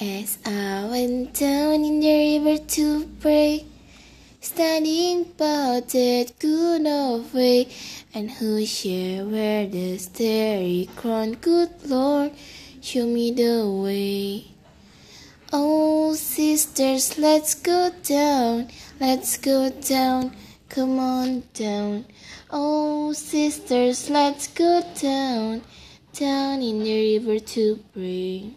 As I went down in the river to pray, standing about that good old way, and who shall wear the starry crown? Good Lord, show me the way. Oh, sisters, let's go down, let's go down, come on down. Oh, sisters, let's go down, down in the river to pray.